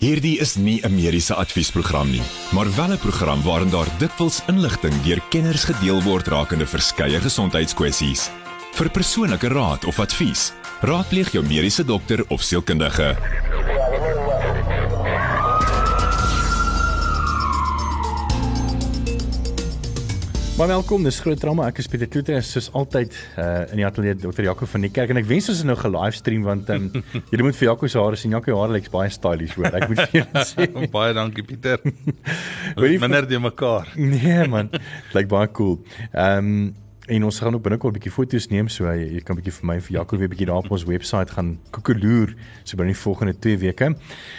Hierdie is nie 'n mediese adviesprogram nie, maar wel 'n program waarin daar dikwels inligting deur kenners gedeel word rakende verskeie gesondheidskwessies. Vir persoonlike raad of advies, raadpleeg jou mediese dokter of sielkundige. Maar welkom, dis groot drama. Ek is Pieter Kloete en soos altyd uh, in die ateljee Dr. Jaco van die kerk en ek wens ons het nou ge-livestream want um, julle moet vir Jaco se hare sien. Jaco se hare lyk baie stylish hoor. Ek moet vir julle sê. baie dankie Pieter. Minder die mekaar. Nee man, lyk baie cool. Ehm um, en ons gaan ook binnekort 'n bietjie foto's neem so jy, jy kan 'n bietjie vir my vir Jaco weer bietjie daar op ons webwerf gaan koekeloer so binne die volgende 2 weke.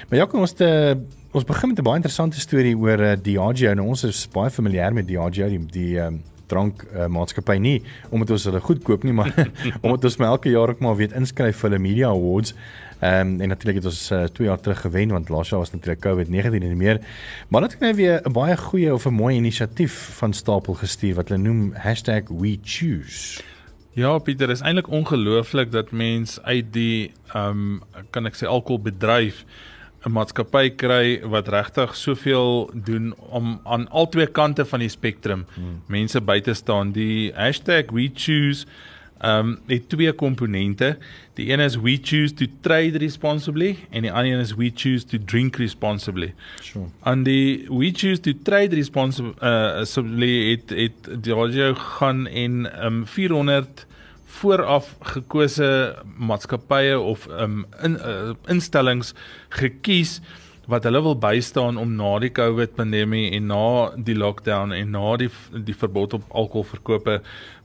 Maar Jaco ons te ons begin met 'n baie interessante storie oor uh, Diageo. Nou ons is baie familier met Diageo, die die um, drank uh, maatskappy nie omdat ons hulle goed koop nie, maar omdat ons elke jaar ook maar weet inskryf vir hulle media awards. Ehm um, en natuurlik het ons 2 uh, jaar terug gewen want laas jaar was natuurlik COVID-19 en meer. Maar dit het nou weer 'n baie goeie of 'n mooi inisiatief van stapel gestuur wat hulle noem #WeChoose. Ja, Pieter, is eintlik ongelooflik dat mens uit die ehm um, kan ek sê alkoholbedryf 'n maatskappy kry wat regtig soveel doen om aan albei kante van die spektrum hmm. mense by te staan. Die #WeChoose um, het twee komponente. Die een is we choose to trade responsibly en die ander een is we choose to drink responsibly. Sure. En die we choose to trade responsibly uh het het Diageo gaan en ehm um, 400 vooraf gekose maatskappye of um, in uh, instellings gekies wat hulle wil bystaan om na die COVID pandemie en na die lockdown en na die die verbod op alkoholverkope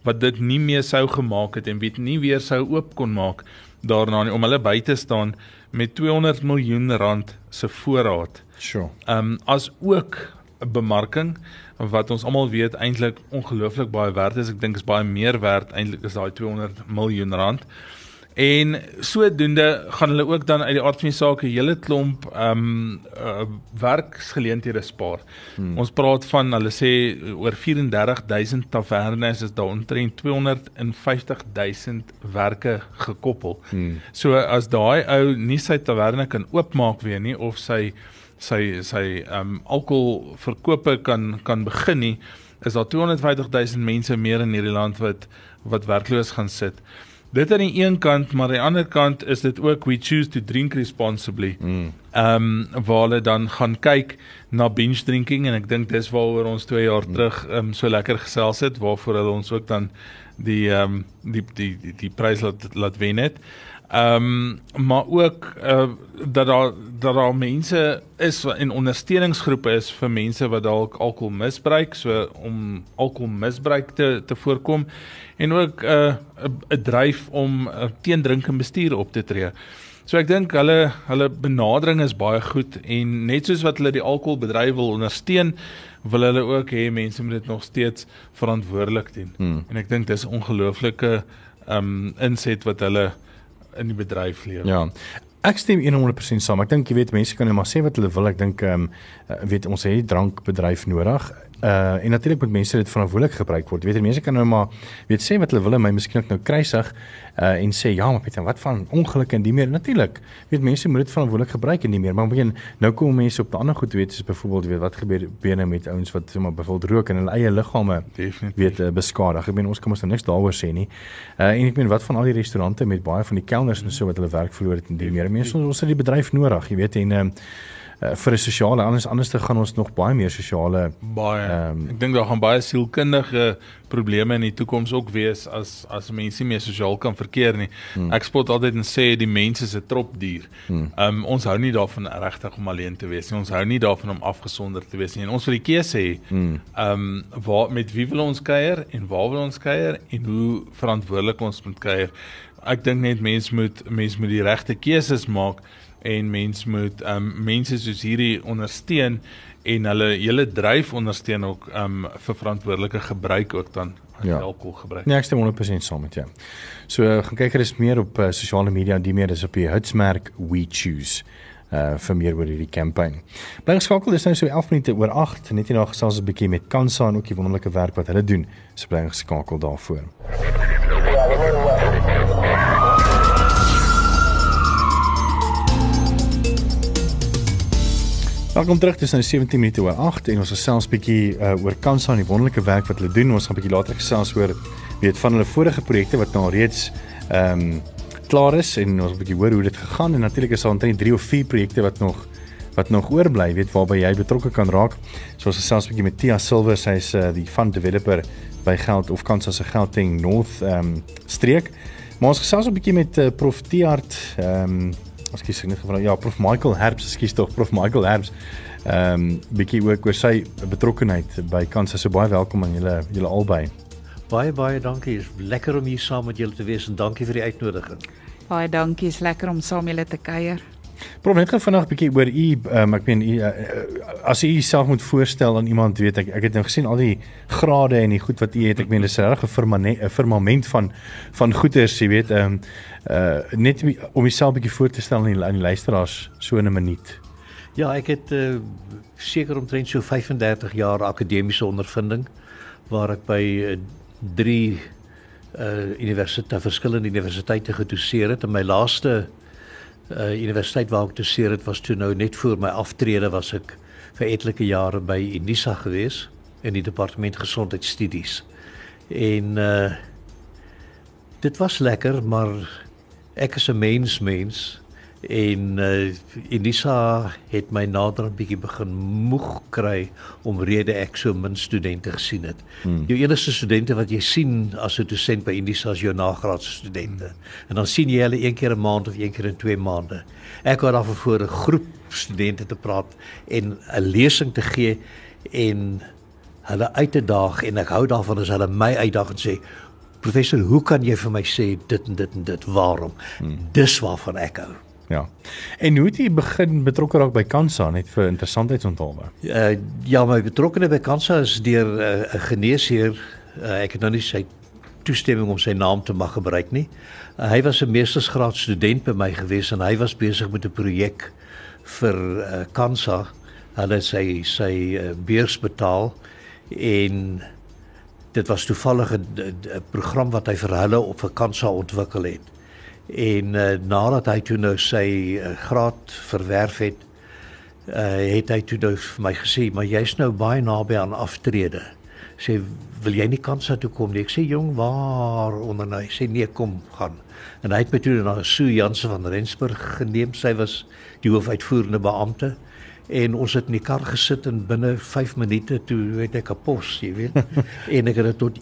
wat dit nie meer sou gemaak het en weet nie weer sou oop kon maak daarna nie om hulle by te staan met 200 miljoen rand se voorraad. Sure. Ehm um, as ook 'n bemarking wat ons almal weet eintlik ongelooflik baie werd is. Ek dink is baie meer werd eintlik is daai 200 miljoen rand. En sodoende gaan hulle ook dan uit die aard van die saak 'n hele klomp ehm um, uh, werksgeleenthede spaar. Hmm. Ons praat van hulle sê oor 34000 tavernes is daar omtrent 250000 werke gekoppel. Hmm. So as daai ou nie sy taverne kan oopmaak weer nie of sy sy sy ehm um, alkoholverkope kan kan begin nie, is daar 250000 mense meer in hierdie land wat wat werkloos gaan sit. Dit aan die een kant, maar aan die ander kant is dit ook we choose to drink responsibly. Mm. Ehm mm. um, waar hulle dan gaan kyk na binge drinking en ek dink dis waaroor ons 2 jaar mm. terug ehm um, so lekker gesels het waarvoor hulle ons ook dan die ehm um, die, die die die prys laat laat wen het. Ehm um, maar ook uh, dat daar dat daar mense is en ondersteuningsgroepe is vir mense wat dalk alkohol misbruik so om alkoholmisbruik te te voorkom en ook 'n uh, 'n dryf om uh, teen drink en bestuur op te tree. So ek dink hulle hulle benadering is baie goed en net soos wat hulle die alkoholbedryf wil ondersteun, wil hulle ook hê mense moet dit nog steeds verantwoordelik doen. Hmm. En ek dink dis 'n ongelooflike um inset wat hulle in die bedryf lewe. Ja. Ek stem 100% saam. Ek dink jy weet mense kan net maar sê wat hulle wil. Ek dink ehm um, weet ons het drankbedryf nodig. Uh en natuurlik moet mense dit verantwoordelik gebruik word. Weet jy mense kan nou maar weet sê wat hulle wil en my miskien ook nou kruisig uh en sê ja, maar Pieter, wat van ongelukke en die meer natuurlik. Weet mense moet dit verantwoordelik gebruik en die meer. Maar begin nou kom mense op 'n ander goed weet, soos byvoorbeeld weet wat gebeur binne met ouens wat sê maar byvoorbeeld rook en hulle eie liggame weet uh, beskadig. Ek meen ons kan ons nou niks daaroor sê nie. Uh en ek meen wat van al die restaurante met baie van die kelners en so wat hulle werk verloor het en die meer. Mense ons, ons het die bedryf nodig, jy weet en uh uh, vir 'n sosiale anders anders te gaan ons nog baie meer sosiale baie um, ek dink daar gaan baie sielkundige probleme in die toekoms ook wees as as mense nie meer sosiaal kan verkeer nie. Hmm. Ek spot altyd en sê die mens is 'n tropdier. Hmm. Um ons hou nie daarvan regtig om alleen te wees nie. Ons hou nie daarvan om afgesonder te wees nie. En ons wil die keuse hê. Hmm. Um waar met wie wil ons kuier en waar wil ons kuier en hoe verantwoordelik ons moet kuier. Ek dink net mense moet mense moet die regte keuses maak en mens moet um mense soos hierdie ondersteun en hulle hele dryf ondersteun ook um vir verantwoordelike gebruik ook dan ja. alkohol gebruik. Nee, ek stem 100% saam met jou. So gaan kyk gerus meer op uh, sosiale media, die meer is op die hitsmerk we choose uh vir meer oor hierdie kampanje. Bly geskakel, dis nou so 11 minute oor 8, net hier na gesels 'n bietjie met Kansa en ook die wonderlike werk wat hulle doen. So bly geskakel daarvoor. Welkom terug. Dit is nou 17 minute oor 8 en ons gesels bietjie uh, oor Kansa en die wonderlike werk wat hulle doen. Ons gaan bietjie later gesels oor weet van hulle vorige projekte wat nou reeds ehm um, klaar is en ons 'n bietjie hoor hoe dit gegaan en natuurlik is daar omtrent 3 of 4 projekte wat nog wat nog oorbly, weet waarby jy betrokke kan raak. So ons gesels 'n bietjie met Tia Silver, sy's uh, die fund developer by Geld of Kansa se Gauteng North ehm um, streek. Maar ons gesels 'n bietjie met uh, Prof Tiart ehm um, ekskuus ek net gevra ja Prof Michael Herbs, ekskuus tog Prof Michael Herbs. Ehm um, bietjie ook oor sy betrokkeheid by Kansa. So baie welkom aan julle julle albei. Baie baie dankie. Is lekker om hier saam met julle te wees en dankie vir die uitnodiging. Baie dankie. Is lekker om saam julle te kuier. Prof, net gou vinnig 'n bietjie oor u, um, ek meen u uh, as u jouself moet voorstel aan iemand, weet ek, ek het nou gesien al die grade en die goed wat u het. Ek meen dis regtig 'n firmament van van goeders, jy weet, ehm um, uh net om jouself 'n bietjie voor te stel aan die, aan die luisteraars so in 'n minuut. Ja, ek het uh, seker omtrent so 35 jaar akademiese ondervinding waar ek by uh, drie uh universiteite, verskillende universiteite gedoseer het. En my laaste uh universiteit waar ek doseer het was toe nou net voor my aftrede was ek vir etlike jare by Unisa gewees in die departement gesondheidsstudies. En uh dit was lekker, maar ek is 'n mens mens en uh, Elisa het my nader 'n bietjie begin moeg kry omrede ek so min studente gesien het. Hmm. Jou enigste studente wat jy sien as 'n dosent by Elisa is jou nagraadse studente. Hmm. En dan sien jy hulle een keer 'n maand of een keer in 2 maande. Ek wou daarvoor voor 'n groep studente te praat en 'n lesing te gee en hulle uit te daag en ek hou daarvan as hulle my uitdaag en sê professor, hoe kan jy vir my sê dit en dit en dit waarom? Hmm. Dis waarvan ek hou. Ja. En hoe het jy begin betrokke raak by Kansa net vir interessantheidsonthaalwe? Uh, ja, my betrokkeheid by Kansa is deur uh, 'n uh, geneesheer. Uh, ek het nou nie sy toestemming om sy naam te mag gebruik nie. Uh, hy was 'n meestersgraad student by my gewees en hy was besig met 'n projek vir uh, Kansa. Hulle sy sy uh, beurs betaal en dit was toevallig 'n program wat hy vir hulle op vir Kansa ontwikkel het en uh, nadat hy toe nou sy uh, graad verwerf het uh, het hy toe nou vir my gesê maar jy's nou baie naby aan aftrede. Sê wil jy nie kans toe kom nie? Ek sê jong waar onder hy sê nee kom gaan. En hy het my toe na Sue Jansen van Rensburg geneem. Sy was die hoofuitvoerende beampte. En ons het in die kar gesit en binne 5 minute toe het ek 'n pos jy weet. En ek het tot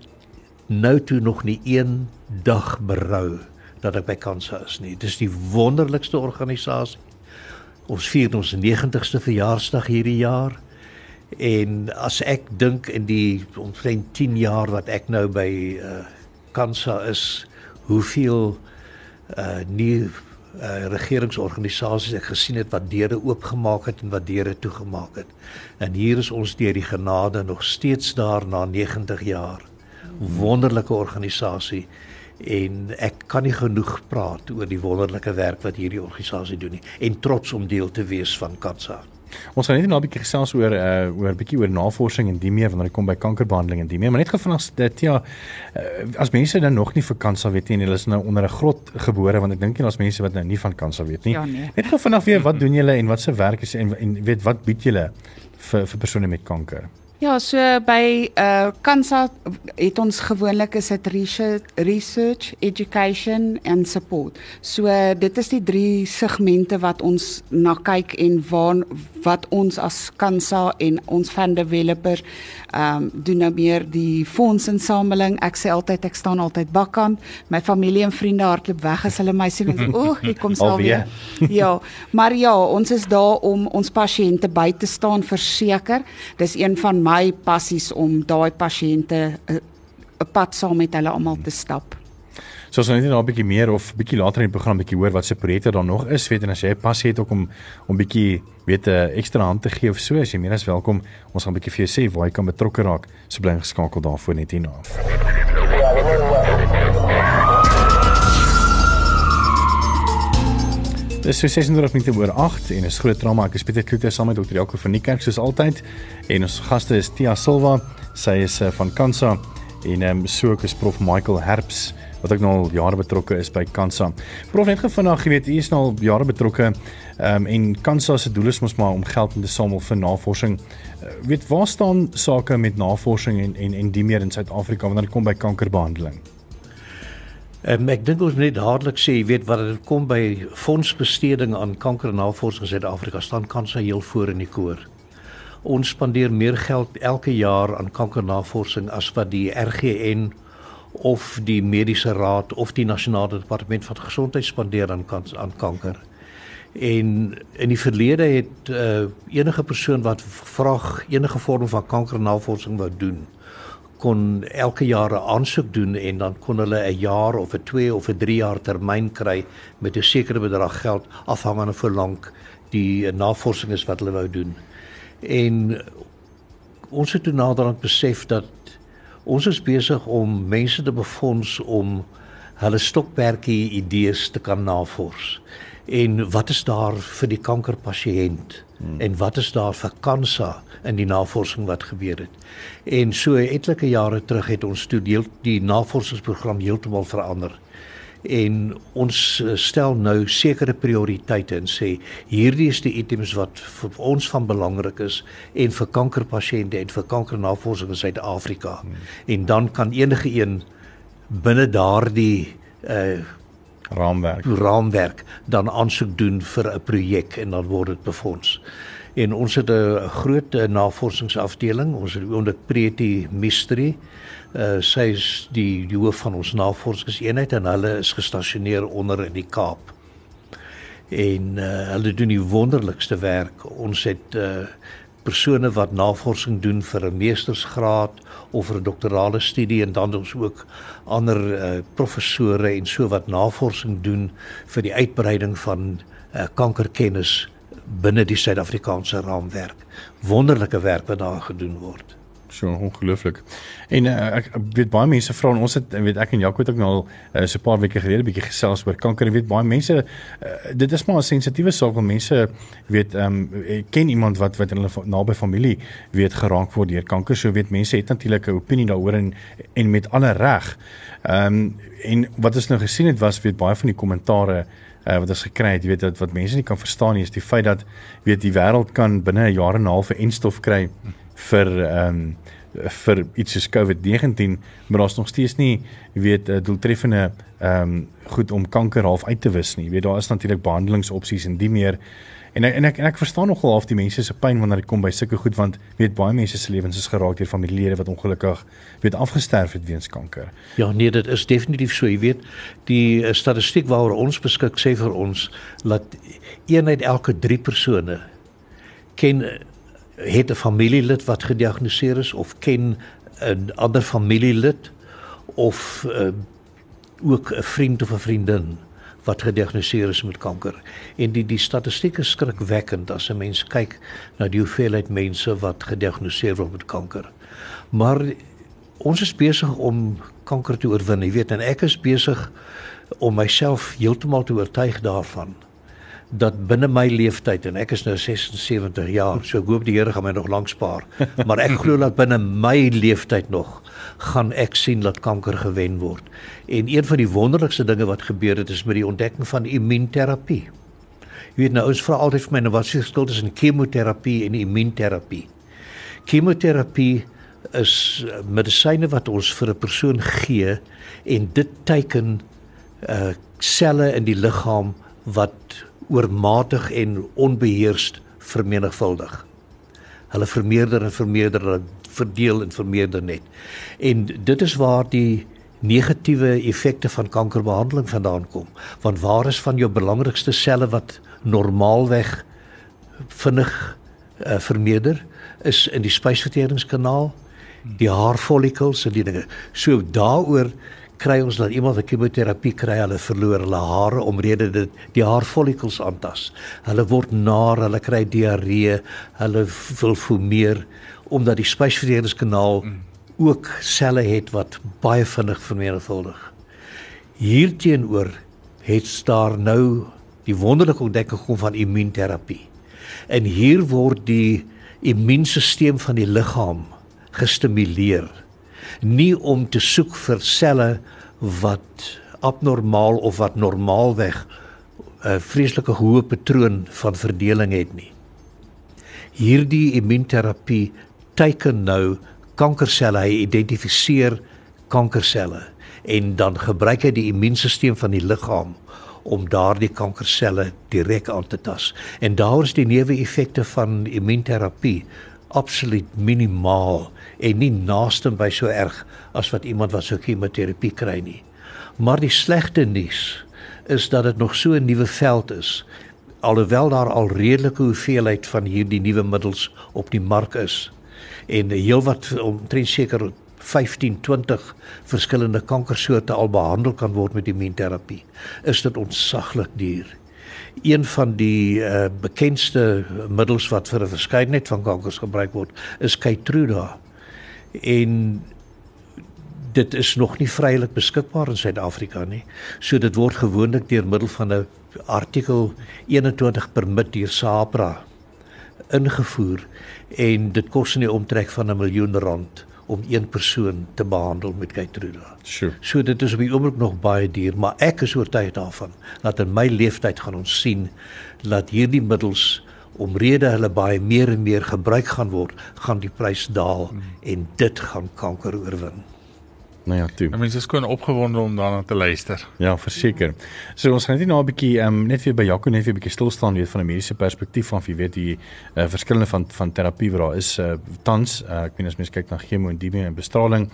nou toe nog nie een dag berou dat ek by Kansa is nie. Dis die wonderlikste organisasie. Ons vier ons 90ste verjaarsdag hierdie jaar. En as ek dink in die omtrent 10 jaar wat ek nou by uh, Kansa is, hoeveel uh nuwe uh, regeringsorganisasies ek gesien het wat deure oopgemaak het en wat deure toegemaak het. En hier is ons deur die genade nog steeds daar na 90 jaar. Wonderlike organisasie en ek kan nie genoeg praat oor die wonderlike werk wat hierdie organisasie doen nie en trots om deel te wees van Katsa. Ons gaan net nou 'n bietjie gesels oor uh oor bietjie oor navorsing en die meer wanneer dit kom by kankerbehandeling en die meer, maar net gefvanags dit ja uh, as mense dan nog nie vir kanker weet nie, hulle is nou onder 'n grot gebore want ek dink nie daar's mense wat nou nie van kanker weet nie. Ja, nee. Net gefvanags weer wat doen julle en wat se werk is en, en weet wat bied julle vir vir persone met kanker? Ja, so by uh Kansa het ons gewoonlik is dit research, research, education en support. So dit is die drie segmente wat ons na kyk en waar wat ons as Kansa en ons fan developers ehm um, doen nou meer die fondsinsameling. Ek sê altyd ek staan altyd bakkant. My familie en vriende hardloop weg as hulle my sien. O, ek kom sal weer. Ja, maar ja, ons is daar om ons pasiënte by te staan verseker. Dis een van my passies om daai pasiënte eh, 'n pad saam met hulle almal te stap. So as ons net nou 'n bietjie meer of bietjie later in die program bietjie hoor wat se projekte daar nog is, weet en as jy 'n passie het ook om om bietjie weet 'n uh, ekstra hand te gee of so, as jy meer as welkom. Ons gaan bietjie vir jou sê waar jy kan betrokke raak. So bly geskakel daarvoor net hierna. Dis so 36 minute oor 8 en is groot drama. Ek is Pieter Kloete saam met Dr. Jaco van die kerk soos altyd. En ons gaste is Tia Silva, sy is uh, van Kansa en ehm um, so ook is Prof Michael Herbs wat ook nou al jare betrokke is by Kansa. Prof net vanaand, jy weet, u is nou al jare betrokke um, en Kansa se doel is mos maar om geld in te samel vir navorsing. Uh, weet waar staan sake met navorsing en en en die meer in Suid-Afrika wanneer dit kom by kankerbehandeling? Um, ek dink ons moet net dadelik sê, jy weet wat dit kom by fondsbesteding aan kankernavorsing in Suid-Afrika staan Kansa heel voor in die koor. Ons spandeer meer geld elke jaar aan kankernavorsing as wat die RGN of die mediese raad of die nasionale departement van gesondheid spandeer aan aan kanker. En in die verlede het uh, enige persoon wat vraag enige vorm van kankernavorsing wou doen, kon elke jaar 'n aansoek doen en dan kon hulle 'n jaar of 'n 2 of 'n 3 jaar termyn kry met 'n sekere bedrag geld afhangende van hoe lank die navorsing is wat hulle wou doen. En ons het toe naderhand besef dat ons is besig om mense te befonds om hulle stokperdjie idees te kan navors. En wat is daar vir die kankerpasiënt? Hmm. En wat is daar vir kansa in die navorsing wat gebeur het? En so etlike jare terug het ons toe deel die navorsingsprogram heeltemal verander. En ons eh, stel nou sekere prioriteite en sê hierdie is die items wat vir ons van belangrik is en vir kankerpasiënte en vir kankernavorsing in Suid-Afrika. Hmm. En dan kan enige een binne daardie uh raamwerk raamwerk dan aansoek doen vir 'n projek en dan word dit befonds. En ons het 'n groot eh, navorsingsafdeling, ons het onder Preti Mystery. Uh sy is die, die hoof van ons navorsingseenheid en hulle is gestasioneer onder in die Kaap. En uh hulle doen die wonderlikste werk. Ons het uh persone wat navorsing doen vir 'n meestersgraad of vir 'n doktorale studie en dan ons ook ander uh, professore en so wat navorsing doen vir die uitbreiding van uh, kankerkennis binne die Suid-Afrikaanse raamwerk. Wonderlike werk wat daar gedoen word so ongelooflik. En uh, ek weet baie mense vra en ons het weet ek en Jaco het ook nou al uh, so 'n paar weke gelede bietjie gesels oor kanker. Ek weet baie mense uh, dit is maar 'n sensitiewe saak want mense weet ehm um, ken iemand wat wat in hulle naby familie weet geraak word deur kanker. So weet mense het natuurlik 'n opinie daaroor en en met alle reg. Ehm um, en wat ons nou gesien het was weet baie van die kommentare uh, wat ons gekry het, jy weet dat wat mense nie kan verstaan nie is die feit dat weet die wêreld kan binne 'n jaar en 'n half 'n enstof kry vir ehm um, vir iets soos COVID-19, maar daar's nog steeds nie weet eh, doeltreffende ehm um, goed om kanker half uit te wis nie. Jy weet daar is natuurlik behandelingsopsies en die meer en en ek en ek verstaan nogal half die mense se pyn wanneer dit kom by sulke goed want weet baie mense se lewens is geraak deur familielede wat ongelukkig weet afgesterf het weens kanker. Ja, nee, dit is definitief so. Jy weet, die uh, statistiek waaroor ons beskik sê vir ons dat een uit elke 3 persone ken het 'n familielid wat gediagnoseer is of ken 'n ander familielid of uh, ook 'n vriend of 'n vriendin wat gediagnoseer is met kanker. En die die statistieke skrikwekkend as 'n mens kyk na die hoeveelheid mense wat gediagnoseer word met kanker. Maar ons is besig om kanker te oorwin, jy weet, en ek is besig om myself heeltemal te oortuig daarvan dat binne my leeftyd en ek is nou 76 jaar, so ek hoop die Here gaan my nog lank spaar, maar ek glo dat binne my leeftyd nog gaan ek sien dat kanker gewen word. En een van die wonderlikste dinge wat gebeur het is met die ontdekking van immuunterapie. Jy weet nou ons vra altyd vir my nou wat is die verskil tussen chemoterapie en immuunterapie? Chemoterapie is medisyne wat ons vir 'n persoon gee en dit teiken uh selle in die liggaam wat oormatig en onbeheerst vermenigvuldig. Hulle vermeerder en vermeerder, hulle verdeel en vermeerder net. En dit is waar die negatiewe effekte van kankerbehandeling vandaan kom. Want waar is van jou belangrikste selle wat normaalweg vinnig uh, vermeerder is in die spysverteringskanaal, die haarfollikels en die dinge. So daaroor kry ons dat iemand wat chemoterapie kry, hulle verloor hulle hare omrede dit die haarfollikels aantas. Hulle word naar, hulle kry diarree, hulle wil fumeer omdat die spysverteringskanaal ook selle het wat baie vinnig vermenigvuldig. Hierteenoor het daar nou die wonderlike ontdekking gekom van immuunterapie. En hier word die immuunstelsel van die liggaam gestimuleer nie om te soek vir selle wat abnormaal of wat normaalweg 'n vreeslike hoë patroon van verdeling het nie. Hierdie immuunterapie teiken nou kankerselle, hy identifiseer kankerselle en dan gebruik hy die immuunstelsel van die liggaam om daardie kankerselle direk aan te tas. En daar is die neeweffekte van immuunterapie absoluut minimaal en nie naaste by so erg as wat iemand wat so chemoterapie kry nie. Maar die slegte nuus is dat dit nog so 'n nuwe veld is. Alhoewel daar al redelike hoeveelheid van hierdie nuwe middels op die mark is en heelwat omtrent seker 15 20 verskillende kankersoorte al behandel kan word met immuunterapie, is dit ontsaglik duur een van die uh, bekendste middels wat vir 'n verskeidenheid van kankers gebruik word is Keytruda. En dit is nog nie vrylik beskikbaar in Suid-Afrika nie. So dit word gewoonlik deur middel van 'n artikel 21 permit deur SAHPRA ingevoer en dit kos in die omtrek van 'n miljoen rand om een persoon te behandel met Keytruda. Sure. So dit is op die oomblik nog baie duur, maar ek is oortuig daarvan dat in my lewenstyd gaan ons sien dat hierdie middels omrede hulle baie meer en meer gebruik gaan word, gaan die prys daal en dit gaan kanker oorwin. Nou ja, toe. Mense is kon opgewonde om daarna te luister. Ja, verseker. So ons gaan net nou 'n bietjie ehm um, net weer by Jaco net weer 'n bietjie stil staan weet van 'n mediese perspektief van wie weet die uh, verskillende van van terapie wat daar is uh, tans. Uh, ek meen as mens kyk na chemo en diemie en bestraling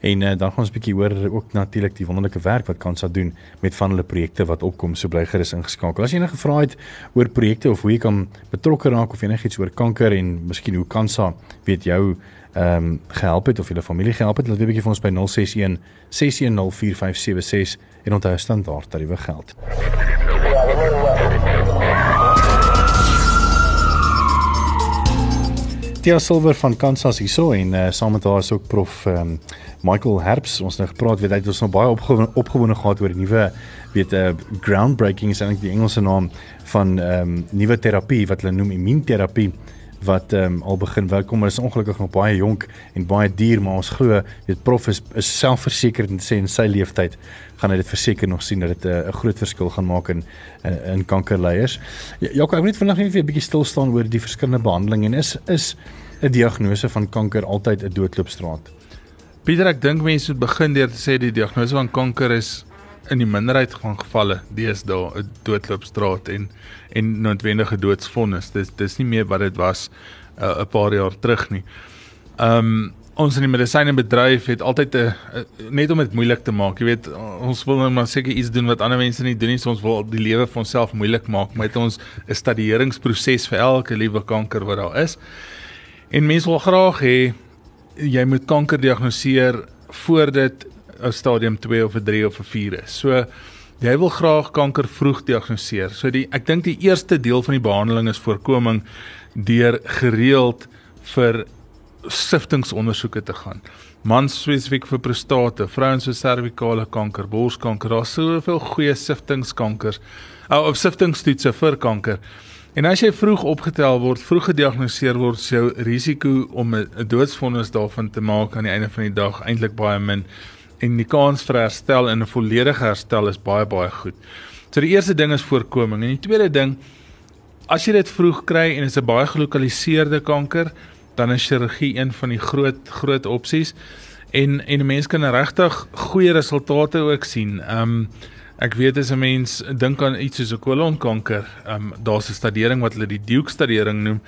en uh, dan gaan ons 'n bietjie hoor ook natuurlik die wonderlike werk wat Kansa doen met van hulle projekte wat opkom. So bly gerus ingeskakel. As jy enige vrae het oor projekte of hoe jy kan betrokke raak of enigiets oor kanker en miskien hoe Kansa weet jou ehm um, gehelp het of julle familie gehelp het, laat weet bietjie vir ons by 061 6104576 en onthou standaard tariewe geld. Tia Silver van Kansas hierso en uh, saam met haar is ook prof um, Michael Herbs. Ons nou gepraat weet hy het ons nou baie opgewonde opgewonde gehad oor die nuwe weet 'n uh, eh, groundbreaking is eintlik die Engelse naam van ehm um, nuwe terapie wat hulle noem immuunterapie wat ehm um, al begin werk kom, maar is ongelukkig nog baie jonk en baie duur, maar ons glo weet prof is, is selfversekerd en sê in sy lewenstyd gaan hy dit verseker nog sien dat dit eh, 'n uh, groot verskil gaan maak in in, in kankerleiers. Ja, ja ek moet vandag net weer 'n bietjie stil staan oor die verskillende behandelings en is is 'n diagnose van kanker altyd 'n doodloopstraat. Pieter, ek dink mense moet begin deur te sê die diagnose van kanker is in die minderheid van gevalle deesdae 'n doodloopstraat en en noodwendige doodsvonnis. Dis dis nie meer wat dit was uh, 'n uh, paar jaar terug nie. Um ons in die medisynebedryf het altyd 'n net om dit moeilik te maak. Jy weet, ons wil net maar seker iets doen wat ander mense nie doen nie. So ons wil die lewe vir onsself moeilik maak met ons 'n stadieringsproses vir elke liewe kanker wat daar is. En mense wil graag hê jy moet kanker diagnoseer voor dit 'n stadium 2 of 'n 3 of 'n 4 is. So jy wil graag kanker vroeg diagnoseer. So die ek dink die eerste deel van die behandeling is voorkoming deur gereeld vir siftingsondersoeke te gaan. Mans spesifiek vir prostate, vrouens vir servikale kanker, borskanker, daar's soveel goeie siftingskankers. Ou op siftingstoetse vir kanker. En as jy vroeg opgetel word, vroeg gediagnoseer word, is jou risiko om 'n doodsvonnis daarvan te maak aan die einde van die dag eintlik baie min en die kans vir herstel en 'n volledige herstel is baie baie goed. So die eerste ding is voorkoming en die tweede ding as jy dit vroeg kry en dit is 'n baie gelokaliseerde kanker, dan is chirurgie een van die groot groot opsies en en 'n mens kan regtig goeie resultate ook sien. Ehm um, ek weet as 'n mens dink aan iets soos 'n kolonkanker, ehm um, daar's 'n stadering wat hulle die Duke stadering noem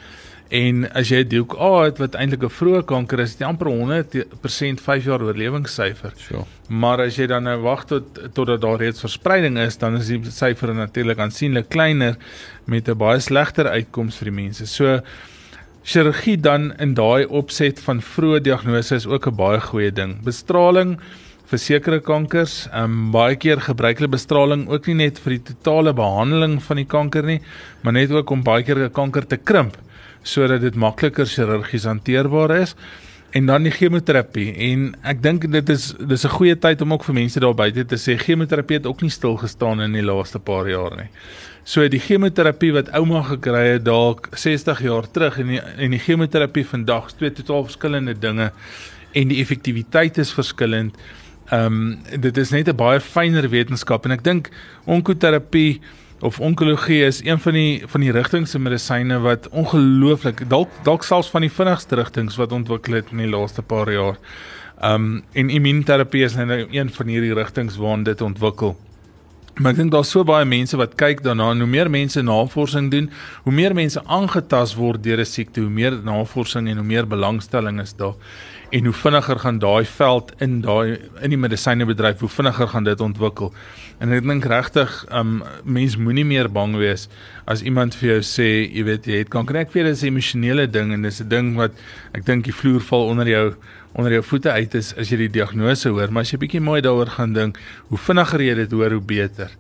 En as jy Duke A het wat eintlik 'n vroeë kanker is, dit amper 100% 5 jaar oorlewingssyfer. Sure. Maar as jy dan nou wag tot totdat daar reeds verspreiding is, dan is die syfer natuurlik aansienlik kleiner met 'n baie slegter uitkoms vir die mense. So chirurgie dan in daai opset van vroeë diagnose is ook 'n baie goeie ding. Bestraling vir sekere kankers, ehm um, baie keer gebruik hulle bestraling ook nie net vir die totale behandeling van die kanker nie, maar net ook om baie keer 'n kanker te krimp sodat dit makliker chirurgies hanteerbaar is en dan die chemoterapie en ek dink dit is dis 'n goeie tyd om ook vir mense daar buite te sê chemoterapie het ook nie stil gestaan in die laaste paar jaar nie. So die chemoterapie wat ouma gekry het dalk 60 jaar terug en die, en die chemoterapie vandag is twee totaal verskillende dinge en die effektiwiteit is verskillend. Ehm um, dit is net 'n baie fynere wetenskap en ek dink onkoterapie of onkologie is een van die van die rigtings in medisyne wat ongelooflik dalk dalk selfs van die vinnigste rigtings wat ontwikkel het in die laaste paar jaar. Um, en immuunterapie is nou een van hierdie rigtings waarin dit ontwikkel. Maar ek dink daar's so baie mense wat kyk daarna en hoe meer mense navorsing doen, hoe meer mense aangetast word deur 'n siekte, hoe meer navorsing en hoe meer belangstelling is daar en hoe vinniger gaan daai veld in daai in die medisynebedryf hoe vinniger gaan dit ontwikkel. En ek dink regtig, um mens moenie meer bang wees as iemand vir jou sê, jy weet jy het kanker. Ek weet dit is 'n emosionele ding en dis 'n ding wat ek dink die vloer val onder jou onder jou voete uit is as jy die diagnose hoor, maar as jy bietjie mooi daaroor gaan dink, hoe vinniger jy dit hoor, hoe beter.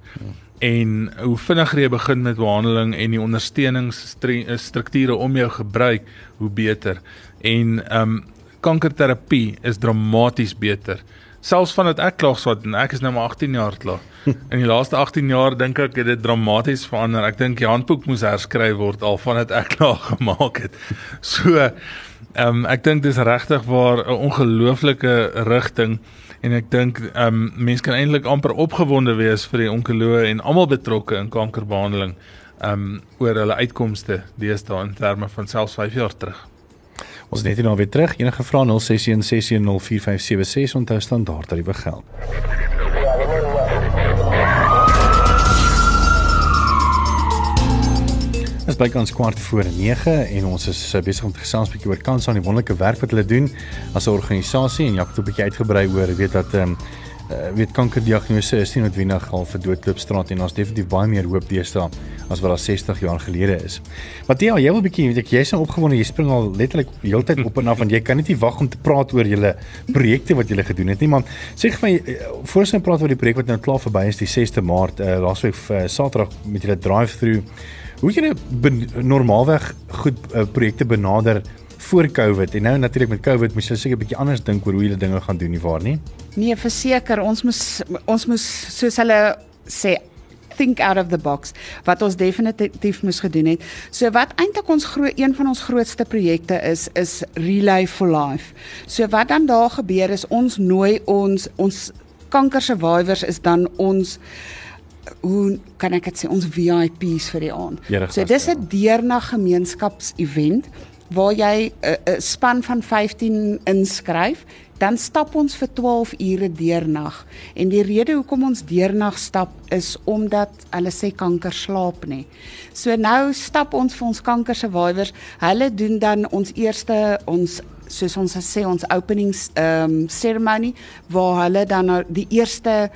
En hoe vinniger jy begin met behandeling en die ondersteuningsstrukture om jou gebruik, hoe beter. En um kankerterapie is dramaties beter. Selfs vandat ek klaar swat en ek is nou maar 18 jaar klaar. In die laaste 18 jaar dink ek het dit dramaties verander. Ek dink die handboek moes herskryf word al vandat ek klaar gemaak het. So ehm um, ek dink dis regtig waar 'n ongelooflike rigting en ek dink ehm um, mense kan eintlik amper opgewonde wees vir die onkoloë en almal betrokke in kankerbehandeling ehm um, oor hulle uitkomste deesdae in terme van selfs 5 jaar terug. Ons net hier nou weer terug. Enige vrae 0616104576 onthou standaard geld. Dit is bykans kwart voor 9 en ons is eh, besig om te gesels 'n bietjie oor kanse aan die wonderlike werk wat hulle doen as 'n organisasie en Jacques het 'n bietjie uitgebrei oor weet dat ehm um, uh, weet kankerdiagnose is nie noodwendig al vir doodloopstraat en ons definitief baie meer hoop deesdae as wat daar 60 jaar gelede is. Matthea, jy wil 'n bietjie weet ek jy's nou opgewonde, jy spring al letterlik heeltyd op en af want jy kan net nie wag om te praat oor julle projekte wat julle gedoen het nie, man. Sê vir my eh, voor ons nou praat oor die projek wat nou klaar verby is die 6de Maart, uh, laasweek uh, Saterdag met julle drive-through. Hoe jy normaalweg goed uh, projekte benader voor Covid en nou natuurlik met Covid moet jy seker 'n bietjie anders dink oor hoe jy dinge gaan doen nie waar nie? Nee, verseker, ons moes ons moes soos hulle sê think out of the box wat ons definitief moes gedoen het. So wat eintlik ons groot een van ons grootste projekte is is Relay for Life. So wat dan daar gebeur is ons nooi ons ons kanker survivors is dan ons hoe kan ek dit sê ons VIPs vir die aand. So dis 'n deernag gemeenskaps-event waar jy 'n uh, span van 15 inskryf, dan stap ons vir 12 ure deernag. En die rede hoekom ons deernag stap is omdat hulle sê kanker slaap nie. So nou stap ons vir ons kanker survivors. Hulle doen dan ons eerste ons soos ons sê ons openings ehm um, ceremony waar hulle dan nou die eerste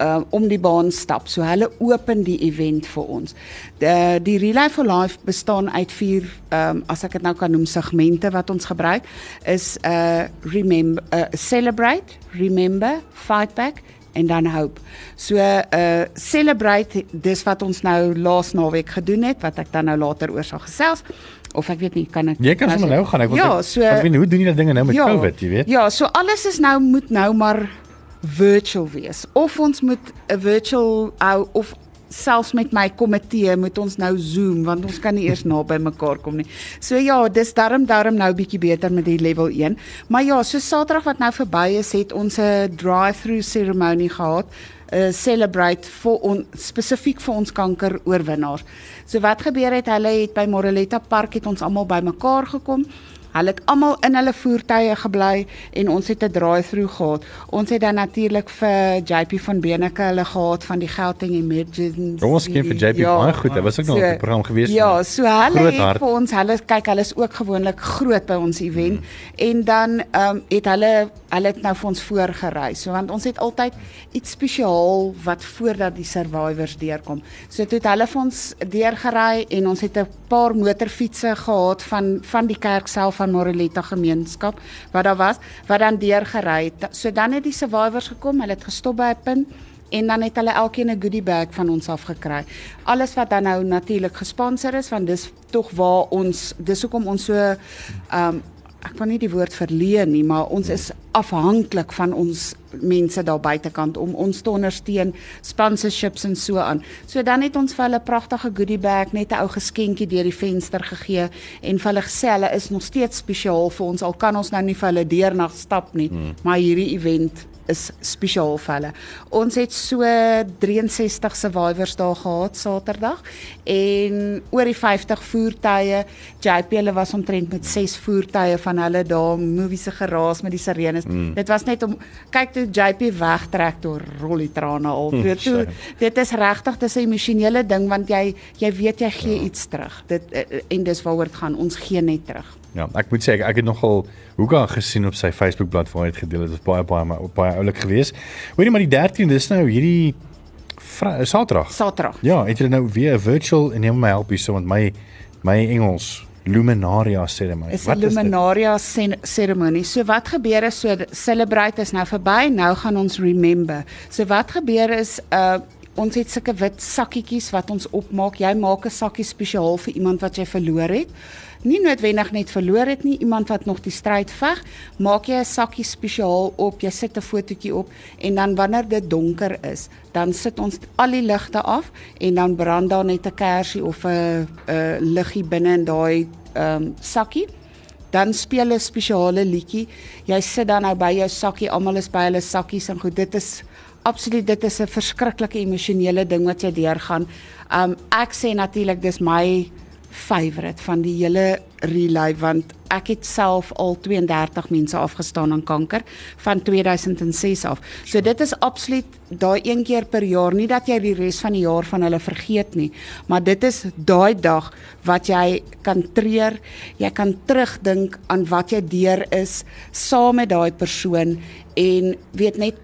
uh, om die baan stap. So hulle open die event vir ons. Die die Relay for Life bestaan uit vier um, as ek dit nou kan noem segmente wat ons gebruik is 'n uh, remember uh, celebrate, remember, fight back en dan hoop. So uh celebrate dis wat ons nou laas naweek gedoen het wat ek dan nou later oor sal gesels of ek weet nie kan ek Jy kan sommer nou gaan ek wil Ja, so ek weet hoe doen julle dinge nou met ja, COVID, jy weet? Ja, so alles is nou moet nou maar virtual wees of ons moet 'n virtual hou of selfs met my komitee moet ons nou zoom want ons kan nie eers naby mekaar kom nie. So ja, dis darm darm nou bietjie beter met die level 1. Maar ja, so Saterdag wat nou verby is, het ons 'n drive-through seremonie gehad, 'n celebrate vir on spesifiek vir ons kanker oorwinnaars. So wat gebeur het, hulle het by Moreletta Park het ons almal bymekaar gekom. Hulle het almal in hulle voertuie gebly en ons het 'n drive-through gehad. Ons het dan natuurlik vir JP van Beneke hulle gehad van die Gauteng Emergency. Ons ken vir JP ja, baie goed. Hy was ook nog so, op die program gewees. Ja, so hulle het vir ons hulle kyk, hulle is ook gewoonlik groot by ons event hmm. en dan ehm um, het hulle hulle het nou vir ons voorgery. So want ons het altyd iets spesiaal wat voordat die survivors deurkom. So toe het hulle vir ons deurgery en ons het 'n paar motorfietsse gehad van van die kerk self van Moreletta gemeenskap wat daar was wat dan deurgery het. So dan het die survivors gekom, hulle het gestop by 'n punt en dan het hulle elkeen 'n goodie bag van ons af gekry. Alles wat dan nou natuurlik gesponsor is want dis tog waar ons dis hoekom ons so um, ek kan nie die woord verleen nie, maar ons is afhanklik van ons mense daar buitekant om ons te ondersteun, sponsorships en so aan. So dan het ons vir hulle 'n pragtige goodie bag, net 'n ou geskenkie deur die venster gegee en vir hulle gesê hulle is nog steeds spesiaal vir ons al kan ons nou nie vir hulle deernag stap nie, hmm. maar hierdie event is spesiaal vir hulle. Ons het so 63 survivors daar gehad Saterdag en oor die 50 voertuie. JP hulle was omtrent met 6 voertuie van hulle daar movie se geraas met die sirenes. Mm. Dit was net om kyk toe JP wegtrek toe rol die trane al. Mm, toe, dit is regtig dis 'n emosionele ding want jy jy weet jy gee ja. iets terug. Dit eh, en dis waaroor dit gaan. Ons gee net terug. Ja, ek moet sê ek, ek het nogal Hoeka gesien op sy Facebook bladsy waar hy het gedeel het. Dit was baie baie baie, baie oulik geweest. Hoorie maar die 13de dis nou hierdie Saterdag. Saterdag. Ja, het jy nou weer 'n virtual en neem my help hier so want my my Engels Luminaria seremonie. Wat is 'n Luminaria seremonie? So wat gebeur is so celebrate is nou verby, nou gaan ons remember. So wat gebeur is uh ons het sulke wit sakkietjies wat ons opmaak. Jy maak 'n sakkie spesiaal vir iemand wat jy verloor het nie noodwendig net verloor het nie, iemand wat nog die stryd veg, maak jy 'n sakkie spesiaal op, jy sit 'n fotootjie op en dan wanneer dit donker is, dan sit ons al die ligte af en dan brand daar net 'n kersie of 'n liggie binne in daai ehm um, sakkie. Dan speel 'n spesiale liedjie. Jy sit dan nou by jou sakkie, almal is by hulle sakkies en goed, dit is absoluut dit is 'n verskriklike emosionele ding wat jy deurgaan. Um ek sê natuurlik dis my favourite van die hele relay want ek het self al 32 mense afgestaan aan kanker van 2006 af. So dit is absoluut daai een keer per jaar, nie dat jy die res van die jaar van hulle vergeet nie, maar dit is daai dag wat jy kan treur, jy kan terugdink aan wat jy deur is saam met daai persoon en weet net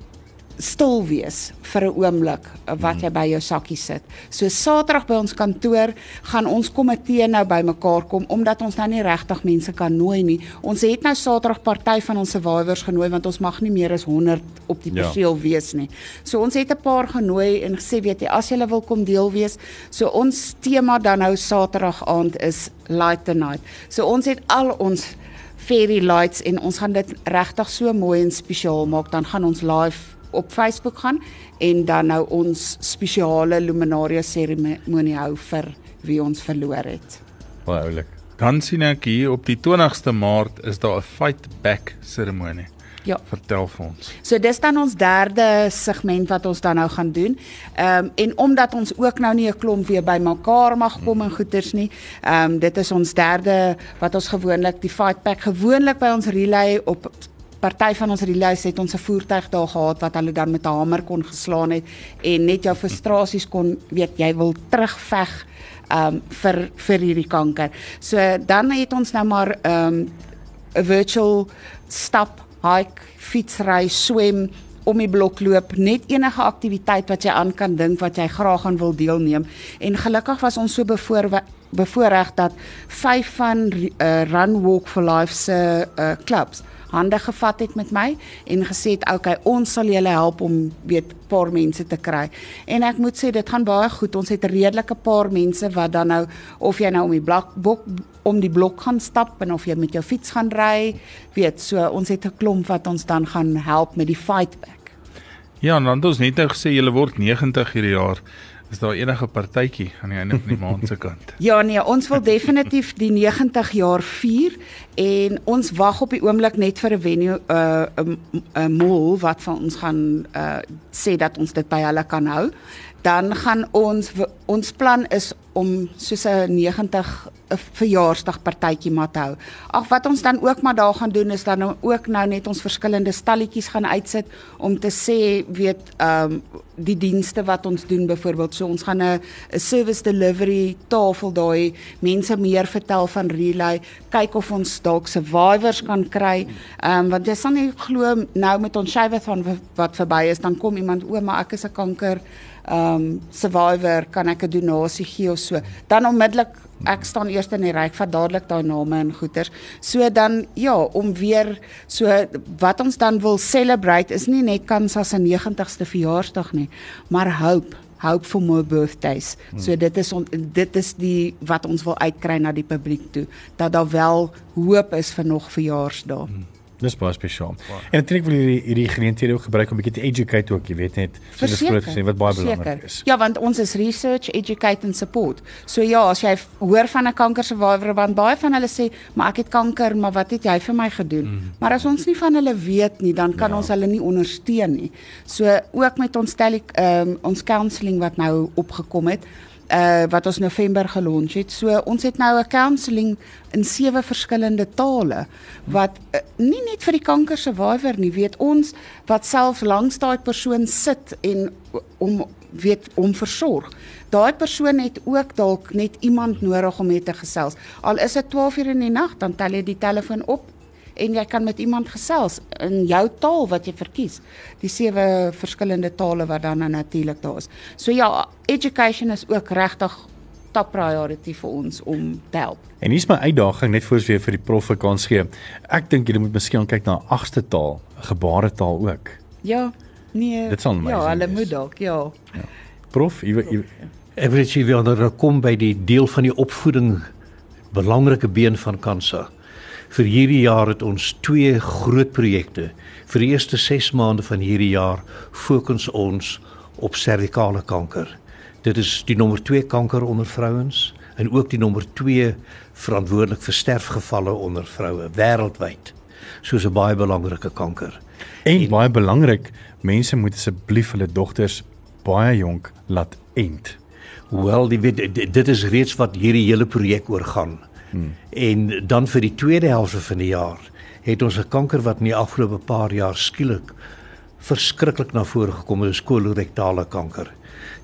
stil wees vir 'n oomblik wat jy by jou sakkie sit. So Saterdag by ons kantoor gaan ons komitee nou bymekaar kom omdat ons nou nie regtig mense kan nooi nie. Ons het nou Saterdag party van ons survivors genooi want ons mag nie meer as 100 op die ja. perseel ja. wees nie. So ons het 'n paar genooi en gesê weet jy as jy wil kom deel wees. So ons tema dan nou Saterdag aand is Light the Night. So ons het al ons fairy lights en ons gaan dit regtig so mooi en spesiaal maak dan gaan ons live op Facebook gaan en dan nou ons spesiale luminaria seremonie hou vir wie ons verloor het. Baie oulik. Dan sien ek hier op die 20ste Maart is daar 'n fight back seremonie. Ja. Vertel vir ons. So dis dan ons derde segment wat ons dan nou gaan doen. Ehm um, en omdat ons ook nou nie 'n klomp weer bymekaar mag kom en goeters nie. Ehm um, dit is ons derde wat ons gewoonlik die fight pack gewoonlik by ons relay op party van ons relays het ons 'n voertuig daar gehad wat hulle dan met 'n hamer kon geslaan het en net jou frustrasies kon weet jy wil terugveg um vir vir hierdie kanker. So dan het ons nou maar um 'n virtual stap, hike, fietsry, swem om die blok loop, net enige aktiwiteit wat jy aan kan dink wat jy graag aan wil deelneem. En gelukkig was ons so bevoorreg bevoorreg dat vyf van uh, Run Walk for Life se uh, clubs hande gevat het met my en gesê het okay ons sal julle help om weet paar mense te kry. En ek moet sê dit gaan baie goed. Ons het 'n redelike paar mense wat dan nou of jy nou om die blok bok om die blok gaan stap en of jy met jou fiets gaan ry, weet so ons het 'n klomp wat ons dan gaan help met die fight back. Ja, en dan het ons net nou gesê jy word 90 hierdie jaar. Is daar enige partytjie aan die einde van die maand se kant? ja nee, ons wil definitief die 90 jaar vier en ons wag op die oomblik net vir 'n venue 'n uh, 'n mall wat van ons gaan uh, sê dat ons dit by hulle kan hou dan gaan ons ons plan is om soos 'n 90 'n verjaarsdag partytjie maar te hou. Ag wat ons dan ook maar daar gaan doen is dan nou ook nou net ons verskillende stalletjies gaan uitsit om te sê weet ehm um, die dienste wat ons doen byvoorbeeld so ons gaan 'n 'n service delivery tafel daai mense meer vertel van relay kyk of ons dalk survivors kan kry. Ehm um, want jy sal nie glo nou met ons Shivathon wat verby is dan kom iemand o maar ek is 'n kanker um survivor kan ek 'n donasie gee of so. Dan onmiddellik ek staan eers in die ry, vat dadelik daai name en goeders. So dan ja, om weer so wat ons dan wil celebrate is nie net Kansa se 90ste verjaarsdag nie, maar hope hope for more birthdays. So dit is on, dit is die wat ons wil uitkry na die publiek toe dat daar wel hoop is vir nog verjaarsdae. Hmm. Dis baie spesiaal. En natuurlik wil hierdie hierdie geleenthede ook gebruik om 'n bietjie te educate ook, jy weet net, so dis groot gesê wat baie belangrik is. Ja, want ons is research, educate and support. So ja, as jy hoor van 'n kanker survivor want baie van hulle sê, "Maar ek het kanker, maar wat het jy vir my gedoen?" Mm. Maar as ons nie van hulle weet nie, dan kan ja. ons hulle nie ondersteun nie. So ook met ons tele ehm um, ons counselling wat nou opgekom het, uh wat ons November gelons het. So ons het nou 'n counselling in sewe verskillende tale wat uh, nie net vir die kanker survivor nie, weet ons wat self langs daai persoon sit en om weet om versorg. Daai persoon het ook dalk net iemand nodig om mee te gesels. Al is dit 12 uur in die nag, dan tel jy die telefoon op en jy kan met iemand gesels in jou taal wat jy verkies. Die sewe verskillende tale wat dan natuurlik daar is. So ja, education is ook regtig top priority vir ons om te help. En hier's my uitdaging net voor ons weer vir die prof kans gee. Ek dink jy moet miskien kyk na 'n agste taal, gebaretaal ook. Ja, nee. Dit sal amazing Ja, hulle wees. moet dalk, ja. Prof, jy, jy Ek wil sê weer nou kom by die deel van die opvoeding belangrike been van Kansa. Vir hierdie jaar het ons twee groot projekte. Vir die eerste 6 maande van hierdie jaar fokus ons op servikale kanker. Dit is die nommer 2 kanker onder vrouens en ook die nommer 2 verantwoordelik vir sterfgevalle onder vroue wêreldwyd. Soos 'n baie belangrike kanker. en baie belangrik, mense moet asseblief hulle dogters baie jonk laat ent. Hoewel die weet dit- dit is reeds wat hierdie hele projek oor gaan. Hmm. En dan vir die tweede helfte van die jaar het ons 'n kanker wat in die afgelope paar jaar skielik verskriklik na vore gekom het, is kolorektale kanker.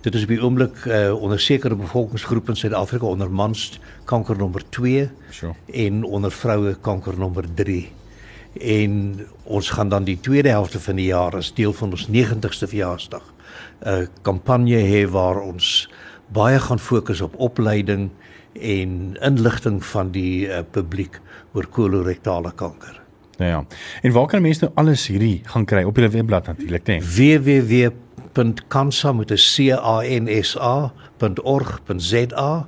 Dit is op die oomblik uh, onder sekere bevolkingsgroepe in Suid-Afrika onder mans kanker nommer 2 Sure. en onder vroue kanker nommer 3. En ons gaan dan die tweede helfte van die jaar as deel van ons 90ste verjaarsdag 'n kampanje hê waar ons baie gaan fokus op opleiding en inligting van die uh, publiek oor kolorektale kanker. Nou ja. En waar kan mense nou alles hierdie gaan kry op julle webblad natuurlik, né? www.kansa met 'n c a n s a.org.za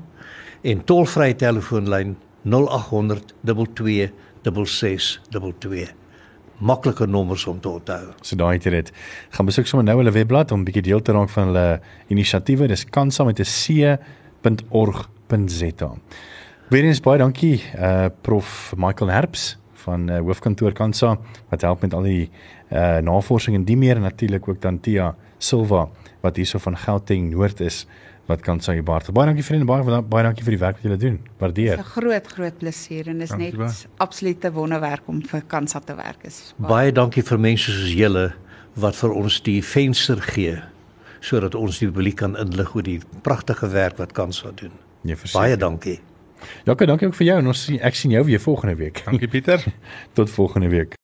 en tolvrye telefoonlyn 0800 22 6622. Maklike nommers om te onthou. So daai het dit. Gaan besoek sommer nou hulle webblad om bietjie deel te raak van hulle inisiatiewe. Dis kansa met 'n c.org.za. Weerens baie dankie uh prof Michael Herbs van uh, hoofkantoor Kansa wat help met al die uh navorsing en die meer en natuurlik ook dan Tia Silva wat hierso van Gauteng Noord is wat Kansa hier baie. Baie dankie vriende, baie baie dankie vir die werk wat julle doen. Waardeer. 'n Groot groot plesier en is Dankie net baie. absolute wonderwerk om vir Kansa te werk is. Baie dankie vir mense soos julle wat vir ons die venster gee sodat ons die publiek kan inlig oor die pragtige werk wat Kansa doen. Nee, verseker. Baie dankie. Jaco, dankie ook vir jou en ons sien ek sien jou weer volgende week. Dankie Pieter. Tot volgende week.